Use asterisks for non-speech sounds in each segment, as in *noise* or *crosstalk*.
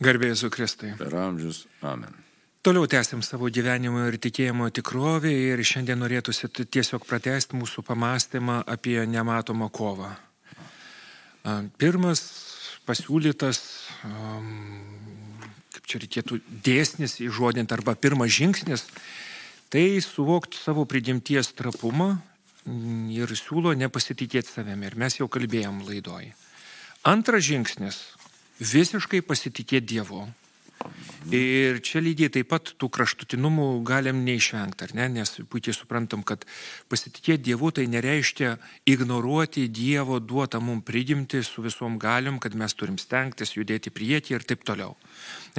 Garbėjai su Kristai. Per amžius. Amen. Toliau tęsim savo gyvenimo ir tikėjimo tikrovę ir šiandien norėtųsi tiesiog pratesti mūsų pamastymą apie nematomą kovą. Pirmas pasiūlytas, kaip čia reikėtų dėsnis įžodinti, arba pirmas žingsnis, tai suvokti savo prigimties trapumą ir siūlo nepasitikėti savimi. Ir mes jau kalbėjom laidoj. Antras žingsnis - visiškai pasitikėti Dievu. Ir čia lygiai taip pat tų kraštutinumų galim neišvengti, ne? Nes puikiai suprantam, kad pasitikėti Dievu tai nereiškia ignoruoti Dievo duotą mums prigimti su visom galim, kad mes turim stengtis, judėti priekį ir taip toliau.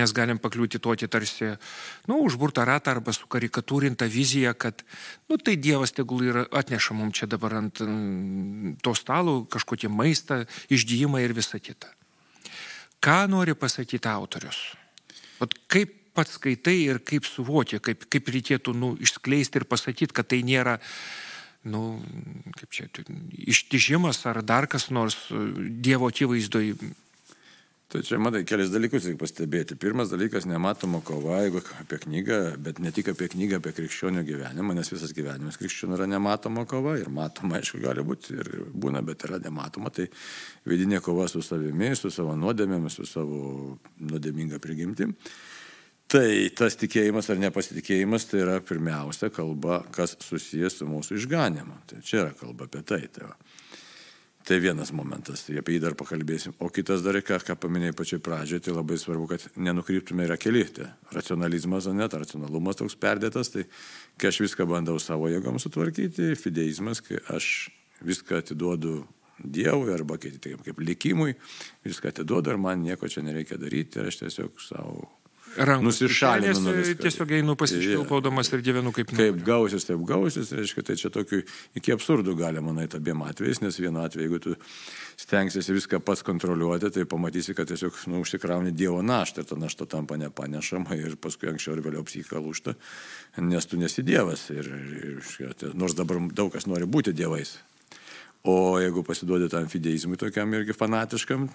Nes galim pakliūti tokį tarsi, nu, užburtą ratą arba su karikatūrinta vizija, kad, nu, tai Dievas tegul ir atneša mums čia dabar ant mm, to stalo kažkokį maistą, išgyjimą ir visą kitą. Ką nori pasakyti autorius? Vat kaip pats skaitai ir kaip suvokia, kaip, kaip reikėtų nu, išskleisti ir pasakyti, kad tai nėra, nu, kaip čia, ištižimas ar dar kas nors Dievo akivaizdoj. Tai čia, matai, kelias dalykus reikia pastebėti. Pirmas dalykas - nematoma kova, jeigu apie knygą, bet ne tik apie knygą, apie krikščionių gyvenimą, nes visas gyvenimas krikščionių yra nematoma kova ir matoma, aišku, gali būti ir būna, bet yra nematoma. Tai vidinė kova su savimi, su savo nuodėmėmis, su savo nuodėminga prigimtim. Tai tas tikėjimas ar nepasitikėjimas tai yra pirmiausia kalba, kas susijęs su mūsų išganimu. Tai čia yra kalba apie tai. tai va. Tai vienas momentas, tai apie jį dar pakalbėsim. O kitas dalykas, ką paminėjai pačioj pradžioje, tai labai svarbu, kad nenukryptume yra keli. Tai racionalizmas, o net racionalumas toks perdėtas, tai kai aš viską bandau savo jėgom sutvarkyti, fideizmas, kai aš viską atiduodu Dievui arba kaip, kaip likimui, viską atiduodu ir man nieko čia nereikia daryti ir aš tiesiog savo nusišalinu nuo visko. Tiesiog einu pasišvilpaudamas ir gyvenu kaip noriu. Kaip gausis, taip gausis, reiškia, tai čia tokiu iki absurdų galima nueiti abiem atvejais, nes vienu atveju, jeigu tu stengsiesi viską pats kontroliuoti, tai pamatysi, kad tiesiog nu, užsikrauni Dievo naštą ir ta našta tampa nepanešama ir paskui anksčiau ir vėliau psichika lūšta, nes tu nesi Dievas. Ir, ir, nors dabar daug kas nori būti Dievais. O jeigu pasiduodi tam fideizmui tokiam irgi fanatiškam,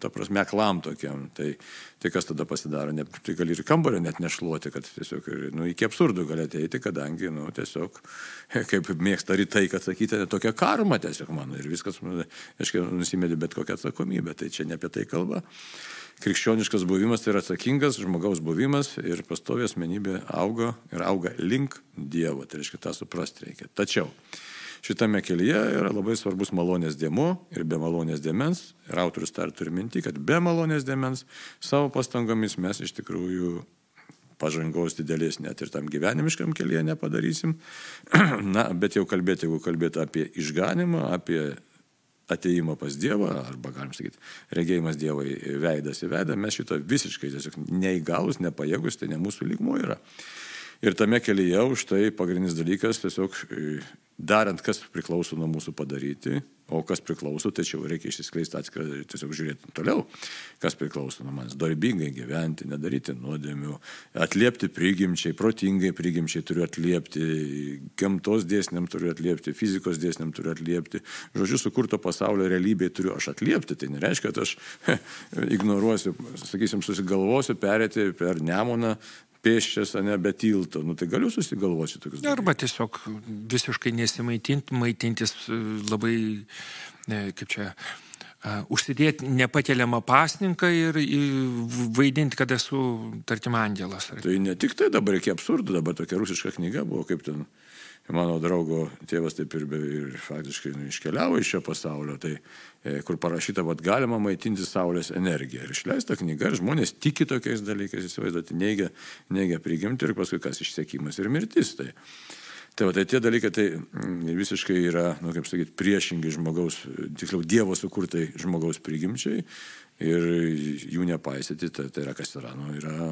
ta prasme, aklam tokiam. Tai, tai kas tada pasidaro? Ne, tai gali ir kambario net nešluoti, kad tiesiog, nu, iki absurdų gali ateiti, kadangi, nu, tiesiog, *laughs* kaip mėgsta rytai, kad sakyti, tokia karma tiesiog mano ir viskas, nu, aiškiai, nusimėdė bet kokią atsakomybę. Tai čia ne apie tai kalba. Krikščioniškas buvimas tai yra atsakingas žmogaus buvimas ir pastovė asmenybė auga ir auga link Dievo. Tai reiškia, tą suprasti reikia. Tačiau šitame kelyje yra labai svarbus malonės dėmo ir be malonės dėmens. Ir autorius dar turi minti, kad be malonės dėmens savo pastangomis mes iš tikrųjų pažangos didelės net ir tam gyvenimiškam kelyje nepadarysim. *clears throat* Na, bet jau kalbėti, jeigu kalbėti apie išganimą, apie ateimą pas Dievą, arba galim sakyti, regėjimas Dievai veidas į veidą, mes šito visiškai tiesiog neįgalus, nepajėgus, tai ne mūsų lygmo yra. Ir tame kelyje už tai pagrindinis dalykas tiesiog darant, kas priklauso nuo mūsų padaryti, o kas priklauso, tačiau reikia išsiskleisti atskirą, tiesiog žiūrėti toliau, kas priklauso nuo manęs. Darbingai gyventi, nedaryti nuodėmių, atliepti prigimčiai, protingai prigimčiai turiu atliepti, gamtos dėsniam turiu atliepti, fizikos dėsniam turiu atliepti, žodžiu, sukurto pasaulio realybėje turiu aš atliepti. Tai nereiškia, kad aš *laughs* ignoruosiu, sakysim, susigalvosiu perėti per nemoną, pėščias, ne be tilto. Nu, tai galiu susigalvoti tokius. Arba tiesiog visiškai nesimaitinti, maitintis e, labai, ne, kaip čia, uh, užsidėti nepakeliamą pasninką ir vaidinti, kad esu, tarkim, angelas. Tai ne tik tai dabar reikia absurdų, dabar tokia rusiška knyga buvo, kaip ten mano draugo tėvas taip ir, ir faktiškai nu, iškeliavo iš šio pasaulio, tai e, kur parašyta, kad galima maitinti Saulės energiją. Ir išleista knyga, ir žmonės tiki tokiais dalykais, įsivaizduoti, neigia, neigia prigimti ir paskui kas išsiekimas ir mirtis. Tai, Tai, va, tai tie dalykai tai mm, visiškai yra, nu, kaip sakyti, priešingi žmogaus, tiksliau Dievo sukurtai žmogaus prigimčiai ir jų nepaisyti, tai, tai yra kas yra, nu, yra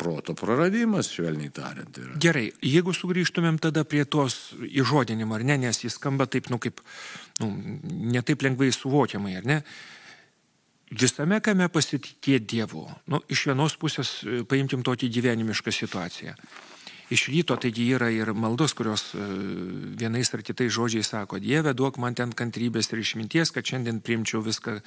proto praradimas, švelniai tariant. Yra. Gerai, jeigu sugrįžtumėm tada prie tos įžodinimo, ar ne, nes jis skamba taip, nu, kaip, nu, netaip lengvai suvokiamai, ar ne? Visame, kame pasitikėti Dievu. Nu, iš vienos pusės e, paimtim tokį gyvenimišką situaciją. Iš ryto taigi yra ir maldos, kurios e, vienais ar kitais žodžiais sako, Dieve, duok man ten kantrybės ir išminties, kad šiandien priimčiau viską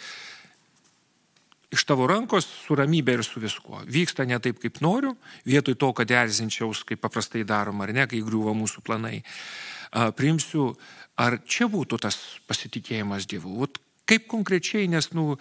iš tavo rankos su ramybė ir su viskuo. Vyksta ne taip, kaip noriu, vietoj to, kad erzinčiaus, kaip paprastai daroma, ar ne, kai griūva mūsų planai. Priimsiu, ar čia būtų tas pasitikėjimas Dievu. Vat kaip konkrečiai, nes nu,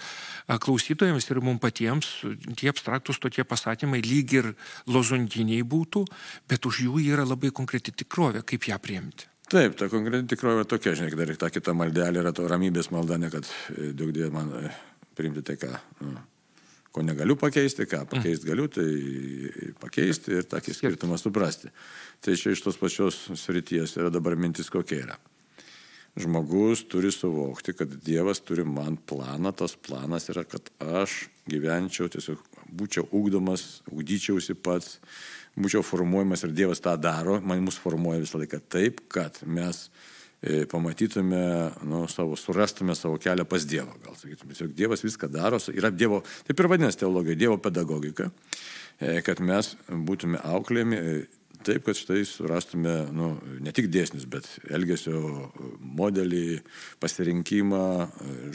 klausytojams ir mums patiems tie abstraktus tokie pasakymai lyg ir lozunginiai būtų, bet už jų yra labai konkreti tikrovė, kaip ją priimti. Taip, ta konkreti tikrovė tokia, žinai, dar ir ta kita maldelė yra to ramybės malda, ne kad e, daug dievų man e, priimti tai, ką, nu, ko negaliu pakeisti, ką pakeisti galiu, tai pakeisti ir tokį skirtumą suprasti. Tai čia iš tos pačios srities yra dabar mintis kokia yra. Žmogus turi suvokti, kad Dievas turi man planą, tas planas yra, kad aš gyvenčiau, tiesiog būčiau ugdomas, ugdyčiausi pats, būčiau formuojamas ir Dievas tą daro, man mus formuoja visą laiką taip, kad mes pamatytume, nu, savo, surastume savo kelią pas Dievą. Gal sakytume, tiesiog Dievas viską daro, yra Dievo, taip ir vadinasi teologija, Dievo pedagogika, e, kad mes būtume auklėjami e, taip, kad štai surastume nu, ne tik dėsnius, bet elgesio modelį, pasirinkimą,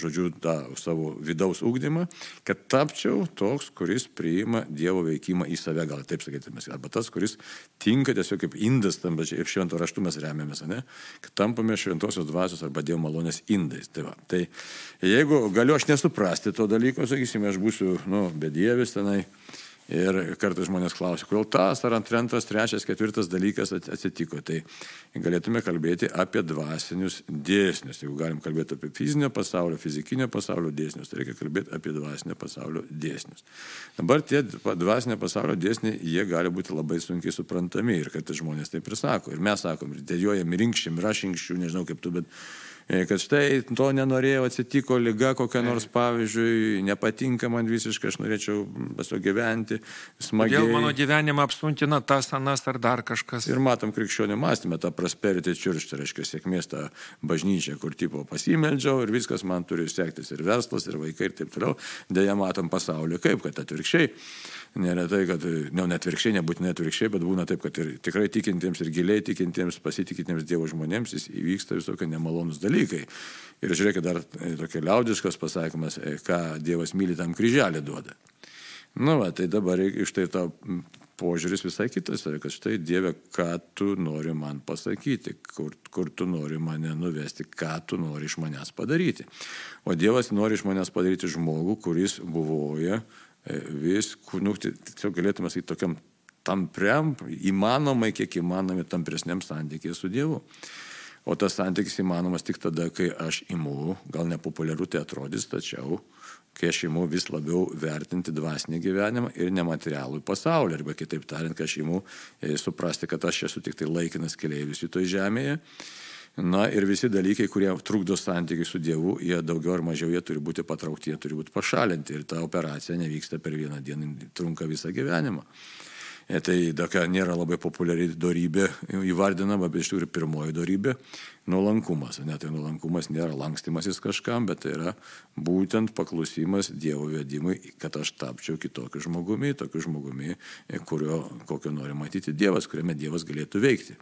žodžiu, tą savo vidaus ūkdymą, kad tapčiau toks, kuris priima Dievo veikimą į save, gal taip sakytume, arba tas, kuris tinka tiesiog kaip indas, tam pačiai ir švento raštu mes remiamės, ne? kad tampame šventosios dvasios arba Dievo malonės indais. Tai, va. tai jeigu galiu aš nesuprasti to dalyko, sakysime, aš būsiu, nu, bedievis tenai Ir kartais žmonės klausia, kodėl tas ar antras, trečias, ketvirtas dalykas atsitiko. Tai galėtume kalbėti apie dvasinius dėsnius. Jeigu galim kalbėti apie fizinio pasaulio, fizikinio pasaulio dėsnius, tai reikia kalbėti apie dvasinio pasaulio dėsnius. Dabar tie dvasinio pasaulio dėsniai, jie gali būti labai sunkiai suprantami ir kad žmonės taip ir sako. Ir mes sakom, ir dėjojam, rinkščiam, ir aš rinkščiu, nežinau kaip tu, bet kad štai to nenorėjau, atsitiko lyga kokia nors, pavyzdžiui, nepatinka man visiškai, aš norėčiau tiesiog gyventi smagiai. Dėl mano gyvenimą apsuntina tas, anas ar dar kažkas. Ir matom krikščionį mąstymą, tą prosperity church, tai reiškia sėkmės tą bažnyčią, kur tipo pasimeldžiau ir viskas man turi sektis ir verslas, ir vaikai ir taip toliau. Deja, matom pasaulio kaip, kad atvirkščiai neretai, kad, ne, net virkščiai, nebūtinai atvirkščiai, bet būna taip, kad ir tikrai tikintiems ir giliai tikintiems, pasitikintiems Dievo žmonėms įvyksta visokie nemalonus dalykai. Ir žiūrėkit, dar e, tokia liaudiškas pasakymas, e, ką Dievas myli tam kryželį duoda. Nu, va, tai dabar iš tai to požiūris visai kitas kad štai Dieve, ką tu nori man pasakyti, kur, kur tu nori mane nuvesti, ką tu nori iš manęs padaryti. O Dievas nori iš manęs padaryti žmogų, kuris buvoja E, vis, nu, tai tiesiog galėtume sakyti, tokiam tampriam, įmanomai, kiek įmanomi tampresniam santykiai su Dievu. O tas santykis įmanomas tik tada, kai aš imu, gal nepopuliaru tai atrodys, tačiau kai aš imu vis labiau vertinti dvasinį gyvenimą ir nematerialų pasaulį. Arba kitaip tariant, kai aš imu e, suprasti, kad aš esu tik tai laikinas keliaivis šitoje žemėje Na ir visi dalykai, kurie trukdo santykiai su Dievu, jie daugiau ar mažiau jie turi būti patraukti, jie turi būti pašalinti. Ir ta operacija nevyksta per vieną dieną, trunka visą gyvenimą. E, tai tokia nėra labai populiari darybė įvardinama, bet iš tikrųjų pirmoji darybė nuolankumas. Ne, tai nuolankumas nėra lankstimasis kažkam, bet tai yra būtent paklusimas Dievo vedimui, kad aš tapčiau kitokiu žmogumi, tokiu žmogumi, e, kurio, kokio nori matyti Dievas, kuriame Dievas galėtų veikti.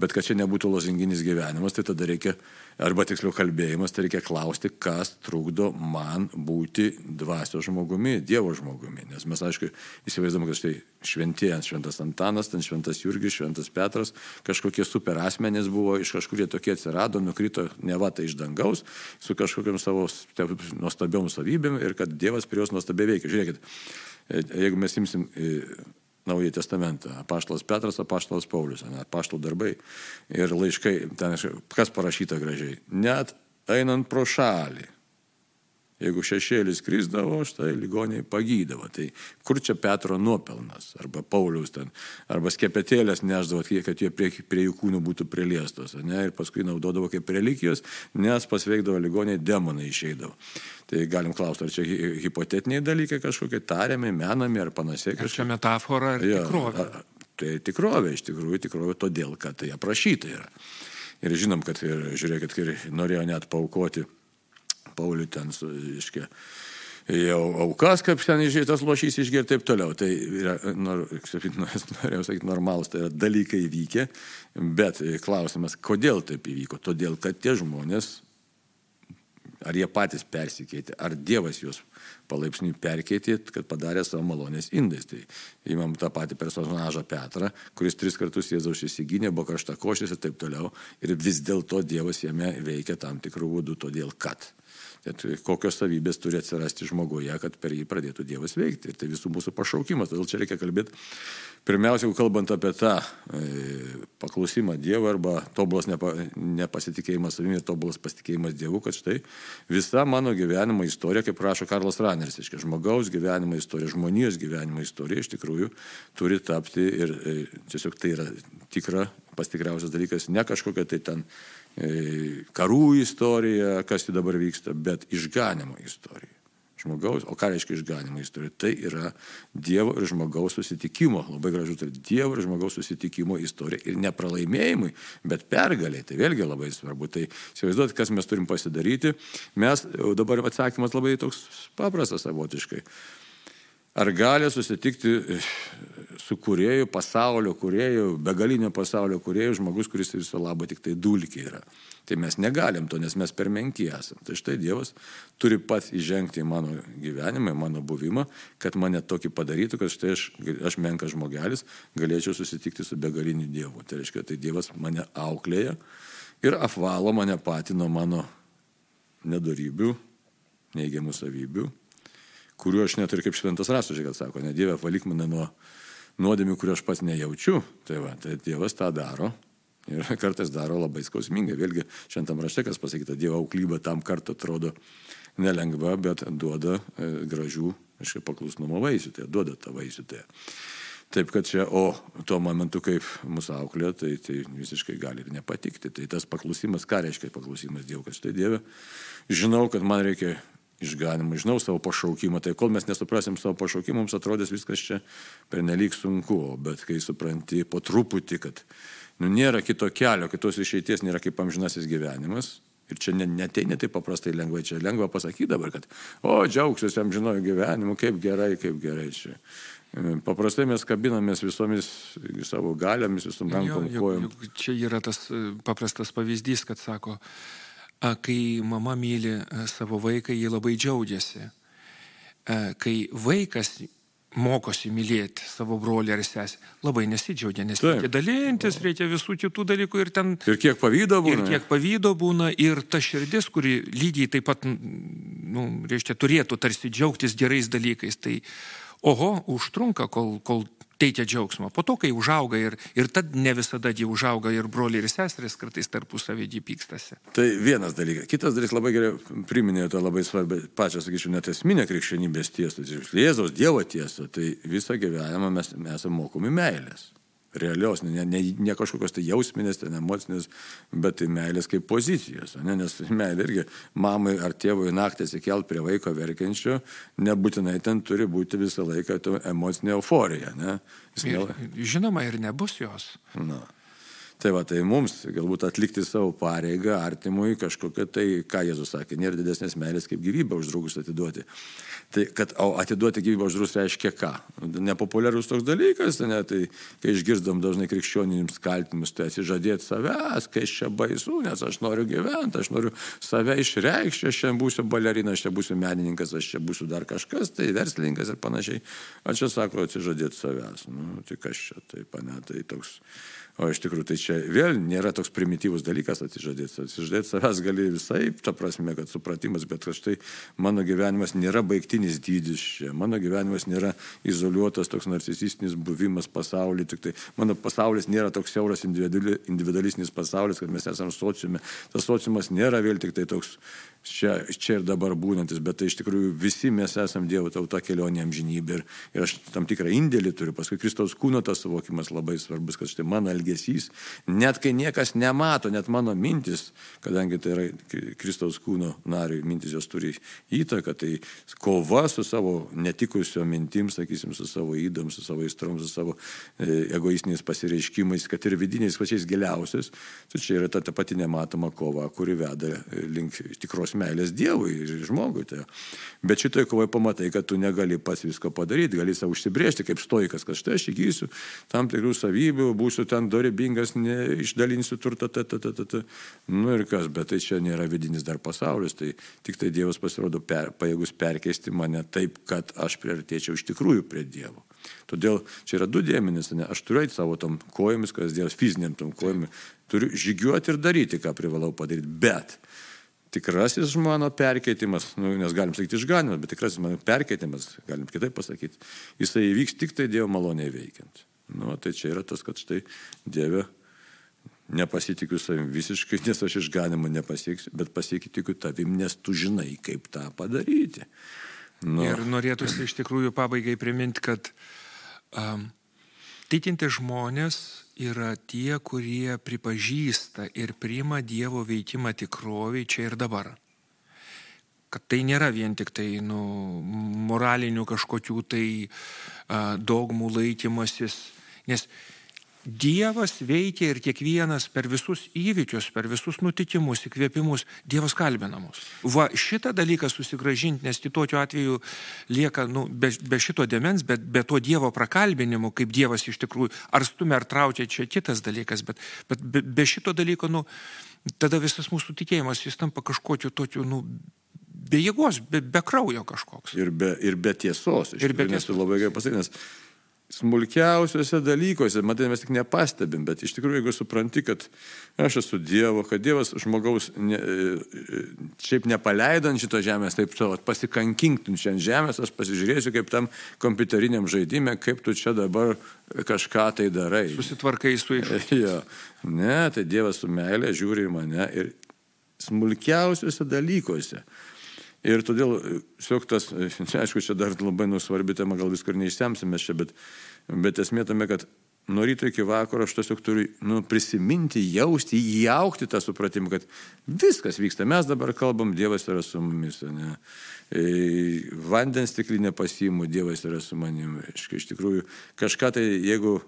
Bet kad čia nebūtų lozinginis gyvenimas, tai tada reikia, arba tiksliau kalbėjimas, tai reikia klausti, kas trukdo man būti dvasio žmogumi, Dievo žmogumi. Nes mes, aišku, įsivaizduom, kad štai šventiejas, šventas Antanas, ten šventas Jurgis, šventas Petras, kažkokie super asmenys buvo, iš kažkur jie tokie atsirado, nukrito ne va tai iš dangaus, su kažkokiam savo nuostabiom savybėm ir kad Dievas prie jos nuostabiai veikia. Žiūrėkit, e, jeigu mes imsim e, Naująjį testamentą. Apaštalas Petras, apaštalas Paulius, apaštalų darbai ir laiškai, ten kas parašyta gražiai. Net einant pro šalį. Jeigu šešėlis krizdavo, štai ligoniai pagydavo. Tai kur čia Petro nuopelnas? Arba Pauliaus ten. Arba skepetėlės neždavo, kad jie prie, prie jų kūnų būtų priliestos. Ne? Ir paskui naudodavo kaip relikijos, nes pasveikdavo ligoniai, demonai išeidavo. Tai galim klausti, ar čia hipotetiniai dalykai kažkokie tariami, menami ar panašiai. Ar čia metafora ar ja, tikrovė? A, tai tikrovė, iš tikrųjų tikrovė todėl, kad tai aprašyta yra. Ir žinom, kad ir, žiūrėkit, ir norėjo net paukoti Paulių ten, iškia, jau aukas, kaip ten tas lošys išgirti ir taip toliau. Tai yra, nor, *laughs* norėjau sakyti, normalus, tai yra dalykai įvykę, bet klausimas, kodėl taip įvyko? Todėl, kad tie žmonės Ar jie patys persikeitė, ar Dievas juos palaipsniui perkeitė, kad padarė savo malonės indais. Tai įmam tą patį personažą Petrą, kuris tris kartus Jėzaus įsigynė, buvo karštakošis ir taip toliau. Ir vis dėlto Dievas jame veikia tam tikrų būdų, todėl kad. Bet kokios savybės turi atsirasti žmoguje, kad per jį pradėtų Dievas veikti. Ir tai visų mūsų pašaukimas. Todėl čia reikia kalbėti, pirmiausia, jau kalbant apie tą e, paklausimą Dievo arba tobulas nepa, nepasitikėjimas savimi ir tobulas pasitikėjimas Dievu, kad štai visa mano gyvenimo istorija, kaip rašo Karlas Raneris, reiškia, žmogaus gyvenimo istorija, žmonijos gyvenimo istorija iš tikrųjų turi tapti ir e, tiesiog tai yra tikra, pastikriausias dalykas, ne kažkokia tai ten E, karų istorija, kas tai dabar vyksta, bet išganimo istorija. Žmogaus, o ką reiškia išganimo istorija? Tai yra Dievo ir žmogaus susitikimo, labai gražu, tai Dievo ir žmogaus susitikimo istorija. Ir ne pralaimėjimui, bet pergaliai. Tai vėlgi labai svarbu. Tai įsivaizduoti, kas mes turim pasidaryti. Mes, dabar atsakymas labai toks paprastas savotiškai. Ar gali susitikti su kurėju, pasaulio kurėju, begalinio pasaulio kurėju, žmogus, kuris viso labo tik tai dulkiai yra. Tai mes negalim to, nes mes per menki esame. Tai štai Dievas turi pats įžengti į mano gyvenimą, į mano buvimą, kad mane tokį padarytų, kad štai aš, aš menkas žmogelis galėčiau susitikti su begaliniu Dievu. Tai reiškia, tai Dievas mane auklėja ir apvalo mane patį nuo mano nedarybių, neigiamų savybių kuriuo aš neturiu kaip šventas rasas, kad sako, ne Dieve, valyk mane nuo nuodėmių, kuriuo aš pats nejaučiu. Tai, va, tai Dievas tą daro. Ir *laughs* kartais daro labai skausmingai. Vėlgi, šiandien rašte, kas pasakyta, Dievo auklyba tam kartu atrodo nelengva, bet duoda e, gražių, aiškiai, paklusnumo vaisių. Tai duoda tą vaisių. Tai. Taip, kad čia, o tuo momentu, kaip mūsų auklė, tai, tai visiškai gali ir nepatikti. Tai tas paklusimas, ką reiškia paklusimas Dievui, kad štai Dieve, žinau, kad man reikia išganimą, žinau savo pašaukimą, tai kol mes nesuprasim savo pašaukimą, mums atrodys viskas čia pernelyg sunku, bet kai supranti po truputį, kad nu, nėra kito kelio, kitos išeities nėra kaip amžinasis gyvenimas. Ir čia neteina taip paprastai lengvai, čia lengva pasakyti dabar, kad, o, džiaugsiuosi amžinojo gyvenimu, kaip gerai, kaip gerai čia. Paprastai mes kabinamės visomis savo galiomis, visom rankom, kojom. Čia yra tas e, paprastas pavyzdys, kad sako, kai mama myli savo vaiką, ji labai džiaugiasi. Kai vaikas mokosi mylėti savo brolį ar sesę, labai nesidžiaugia, nes Taip. reikia dalintis, reikia visų kitų dalykų ir ten... Ir kiek pavydo būna. Ir kiek pavydo būna, ir ta širdis, kuri lygiai taip pat, nu, reiškia, turėtų tarsi džiaugtis gerais dalykais, tai oho, užtrunka, kol, kol teikia džiaugsmą. Po to, kai užauga ir, ir tad ne visada jie užauga ir broliai ir seserys kartais tarpusavį jį pykstasi. Tai vienas dalykas. Kitas dalykas labai gerai priminė to labai svarbią, pačią, sakyčiau, net esminę krikščionybės tiesą, Jėzaus Dievo tiesą. Tai visą gyvenimą mes, mes esame mokomi meilės realios, ne, ne, ne kažkokios tai jausminės, ten emocinės, bet tai meilės kaip pozicijos. Ne? Nes *laughs* meilė irgi mamai ar tėvui naktį atsikelt prie vaiko verkiančio, nebūtinai ten turi būti visą laiką emocinė euforija. Ne? Ir, žinoma, ir nebus jos. Na. Tai va, tai mums galbūt atlikti savo pareigą artimui kažkokią tai, ką Jėzus sakė, nėra didesnės meilės kaip gyvybę uždrukus atiduoti. Tai kad o, atiduoti gyvybę uždraus reiškia ką? Nepopuliarus toks dalykas, ne, tai kai išgirdom dažnai krikščionims kaltinimus, tai atsižadėti savęs, kai čia baisu, nes aš noriu gyventi, aš noriu save išreikšti, aš čia būsiu balerina, aš čia būsiu menininkas, aš čia būsiu dar kažkas, tai verslininkas ir panašiai. O čia sako atsižadėti savęs. Nu, tai kas čia, taip, ne, tai toks O iš tikrųjų, tai čia vėl nėra toks primityvus dalykas atsižadėti. Atsižadėti savęs gali visai, ta prasme, kad supratimas, bet štai mano gyvenimas nėra baigtinis dydis čia. Mano gyvenimas nėra izoliuotas toks narcisistinis buvimas pasaulyje. Tik tai mano pasaulis nėra toks siauras individualistinis pasaulis, kad mes esame sociume. Tas sociumas nėra vėl tik tai toks čia, čia ir dabar būnantis, bet tai iš tikrųjų visi mes esame Dievo tauta kelionė amžinybė. Ir, ir aš tam tikrą indėlį turiu. Paskui Kristaus kūno tas suvokimas labai svarbus, kad štai mano elgesys elgesys, net kai niekas nemato, net mano mintis, kadangi tai yra Kristaus kūno nariui, mintis jos turi įtaką, tai kova su savo netikusio mintim, sakysim, su savo įdom, su savo įstrom, su savo e, egoistiniais pasireiškimais, kad ir vidiniais pačiais giliausiais, tai čia yra ta, ta pati nematoma kova, kuri veda link tikros meilės Dievui ir žmogui. Tai. Bet šitoje kovoje pamatai, kad tu negali pats visko padaryti, gali savo užsibriežti kaip stoikas, kad štai aš įgysiu tam tikrų savybių, būsiu ten dorybingas, išdalinsiu turtą, ta, ta, ta, ta, ta. Nu ir kas, bet tai čia nėra vidinis dar pasaulis, tai tik tai Dievas pasirodo per, pajėgus perkeisti mane taip, kad aš priartėčiau iš tikrųjų prie Dievo. Todėl čia yra du dėmenys, ne? aš turiu eiti savo tom kojomis, kas Dievas fiziniam tom kojomis, turiu žygiuoti ir daryti, ką privalau padaryti, bet tikrasis mano perkeitimas, nu, nes galim sakyti išganimas, bet tikrasis mano perkeitimas, galim kitaip pasakyti, jisai įvyks tik tai Dievo maloniai veikiant. Nu, tai čia yra tas, kad štai Dieve nepasitikiu savim visiškai, nes aš išganimą nepasieksiu, bet pasitikiu tavim, nes tu žinai, kaip tą padaryti. Nu. Ir norėtųsi iš tikrųjų pabaigai priminti, kad um, tikinti žmonės yra tie, kurie pripažįsta ir priima Dievo veikimą tikroviai čia ir dabar. Kad tai nėra vien tik tai nu, moralinių kažkokių tai uh, dogmų laikymasis, nes Dievas veikia ir kiekvienas per visus įvykius, per visus nutikimus, įkvėpimus, Dievas kalbina mus. Va šitą dalyką susigražinti, nes kitokiu atveju lieka, nu, be, be šito demens, bet be to Dievo prakalbinimo, kaip Dievas iš tikrųjų, ar stumia ar traukia, čia kitas dalykas, bet, bet be, be šito dalyko, nu, tada visas mūsų tikėjimas, jis tampa kažkokiu tokiu, nu, be jėgos, be, be kraujo kažkoks. Ir be, ir be tiesos. Ir be tiesos. Labai gerai pasakyti, nes smulkiausiuose dalykuose, matai, mes tik nepastebim, bet iš tikrųjų, jeigu supranti, kad aš esu Dievo, kad Dievas žmogaus ne, e, šiaip nepaleidant šito žemės, taip savo pasikankintum čia ant žemės, aš pasižiūrėsiu kaip tam kompiuteriniam žaidime, kaip tu čia dabar kažką tai darai. Susitvarkai su *laughs* iššūkiu. jo. Ne, tai Dievas su meilė žiūri į mane ir smulkiausiuose dalykuose. Ir todėl, siok tas, *laughs* aišku, čia dar labai nusvarbi tema, gal viskur neišsemsime čia, bet, bet esmė tame, kad nuo ryto iki vakaro aš tiesiog turiu nu, prisiminti, jausti, įaukti tą supratimą, kad viskas vyksta. Mes dabar kalbam, Dievas yra su mumis. Ne? E, vandens stiklinė pasiimu, Dievas yra su manimi. Iš tikrųjų, kažką tai, jeigu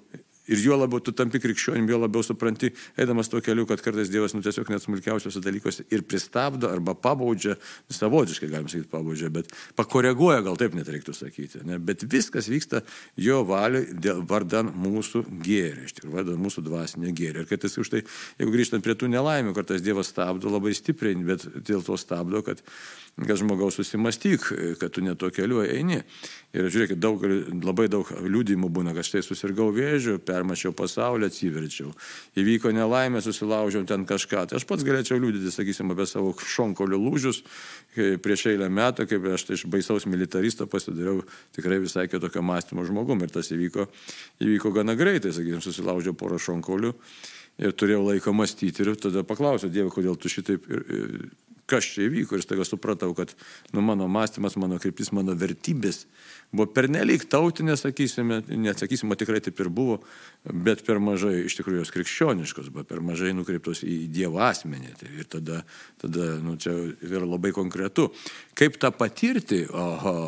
Ir juo labiau tu tampi krikščionim, juo labiau supranti, eidamas tuo keliu, kad kartais Dievas, nu tiesiog net smulkiausiuose dalykuose ir pristabdo arba pabaudžia, savotiškai galim sakyti pabaudžia, bet pakoreguoja, gal taip net reiktų sakyti. Ne? Bet viskas vyksta jo valiui vardan mūsų gėrį, iš tikrųjų, vardan mūsų dvasinio gėrį. Ir kartais už tai, jeigu grįžtant prie tų nelaimių, kartais Dievas stabdo labai stipriai, bet dėl to stabdo, kad kad žmogaus susimastyk, kad tu neto keliu eini. Ir žiūrėkit, daug, labai daug liūdimų būna, kad štai susirgau vėžiu, permačiau pasaulį, atsiverčiau. Įvyko nelaimė, susilaužiau ten kažką. Tai aš pats galėčiau liūdyti, sakysim, apie savo šonkolių lūžius prieš eilę metų, kaip aš tai iš baisaus militaristo pasidariau tikrai visai kitokio mąstymo žmogum. Ir tas įvyko, įvyko gana greitai, sakysim, susilaužiau porą šonkolių ir turėjau laiko mąstyti ir tada paklausiau Dievą, kodėl tu šitaip ir, ir, kas čia įvyko ir staiga supratau, kad nu, mano mąstymas, mano kryptis, mano vertybės buvo pernelyg tautinės, sakysime, neatsakysime, tikrai taip ir buvo, bet per mažai iš tikrųjų jos krikščioniškos, buvo per mažai nukreiptos į Dievo asmenį. Tai ir tada, tada nu, čia yra labai konkretu. Kaip tą patirti? Oho,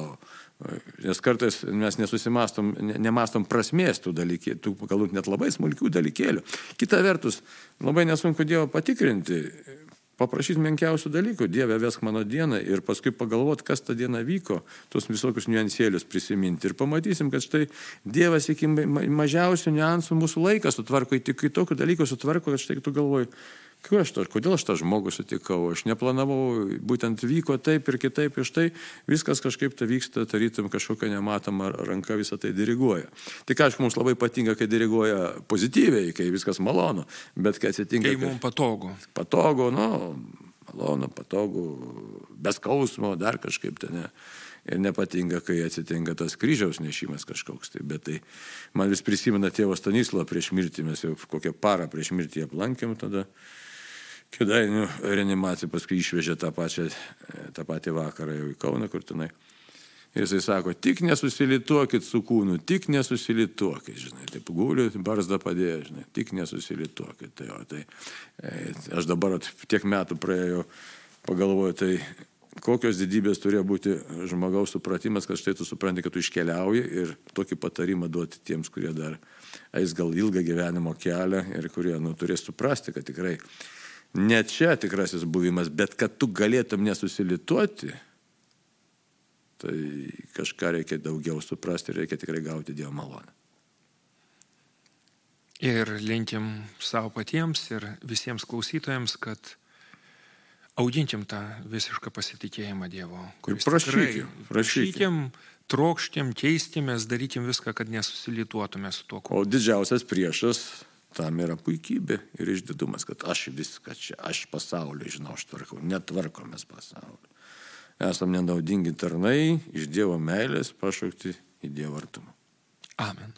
Nes kartais mes nesusimastom, nemastom prasmės tų dalykų, tų galbūt net labai smulkių dalykėlių. Kita vertus, labai nesunku Dievo patikrinti, paprašyti menkiausių dalykų, Dieve vesk mano dieną ir paskui pagalvot, kas tą dieną vyko, tuos visokius niuansėlius prisiminti. Ir pamatysim, kad štai Dievas iki mažiausių niuansų mūsų laiką sutvarko, tik į tokių dalykų sutvarko, kad štai tu galvoji, Aš to, kodėl aš tą žmogų sutikau, aš neplanavau, būtent vyko taip ir kitaip, iš tai viskas kažkaip tai vyksta, tarytum kažkokia nematoma ranka visą tai diriguoja. Tik aišku, mums labai patinka, kai diriguoja pozityviai, kai viskas malonu, bet kai atsitinka... Kai mums patogu. Patogu, nu, malonu, patogu, be skausmo, dar kažkaip ten. Ne. Ir nepatinka, kai atsitinka tas kryžiaus nešimas kažkoks. Tai, bet tai man vis prisimena tėvo Stanislo prieš mirtį, mes jau kokią parą prieš mirtį aplankėm tada. Kėdainių reanimaciją paskui išvežė tą, pačią, tą patį vakarą jau į Kauną, kur tenai. Ir jisai sako, tik nesusilituokit su kūnu, tik nesusilituokit, žinai, taip guliu, barzdą padėjo, žinai, tik nesusilituokit. Tai, o, tai e, aš dabar tiek metų praėjau, pagalvoju, tai kokios didybės turėjo būti žmogaus supratimas, kad štai tu supranti, kad tu iškeliauji ir tokį patarimą duoti tiems, kurie dar eis gal ilgą gyvenimo kelią ir kurie nu, turės suprasti, kad tikrai ne čia tikrasis buvimas, bet kad tu galėtum nesusilituoti, tai kažką reikia daugiau suprasti ir reikia tikrai gauti Dievo malonę. Ir linkim savo patiems ir visiems klausytojams, kad augintim tą visišką pasitikėjimą Dievo. Prašykim, prašykim. prašykim, trokštim, keistimės, darykim viską, kad nesusilituotume su tuo, ko. O didžiausias priešas tam yra puikybė ir išdidumas, kad aš viską čia, aš pasaulį žinau, aš tvarkau, netvarkomės pasaulį. Esam nenaudingi tarnai, iš Dievo meilės pašaukti į Dievo artumą. Amen.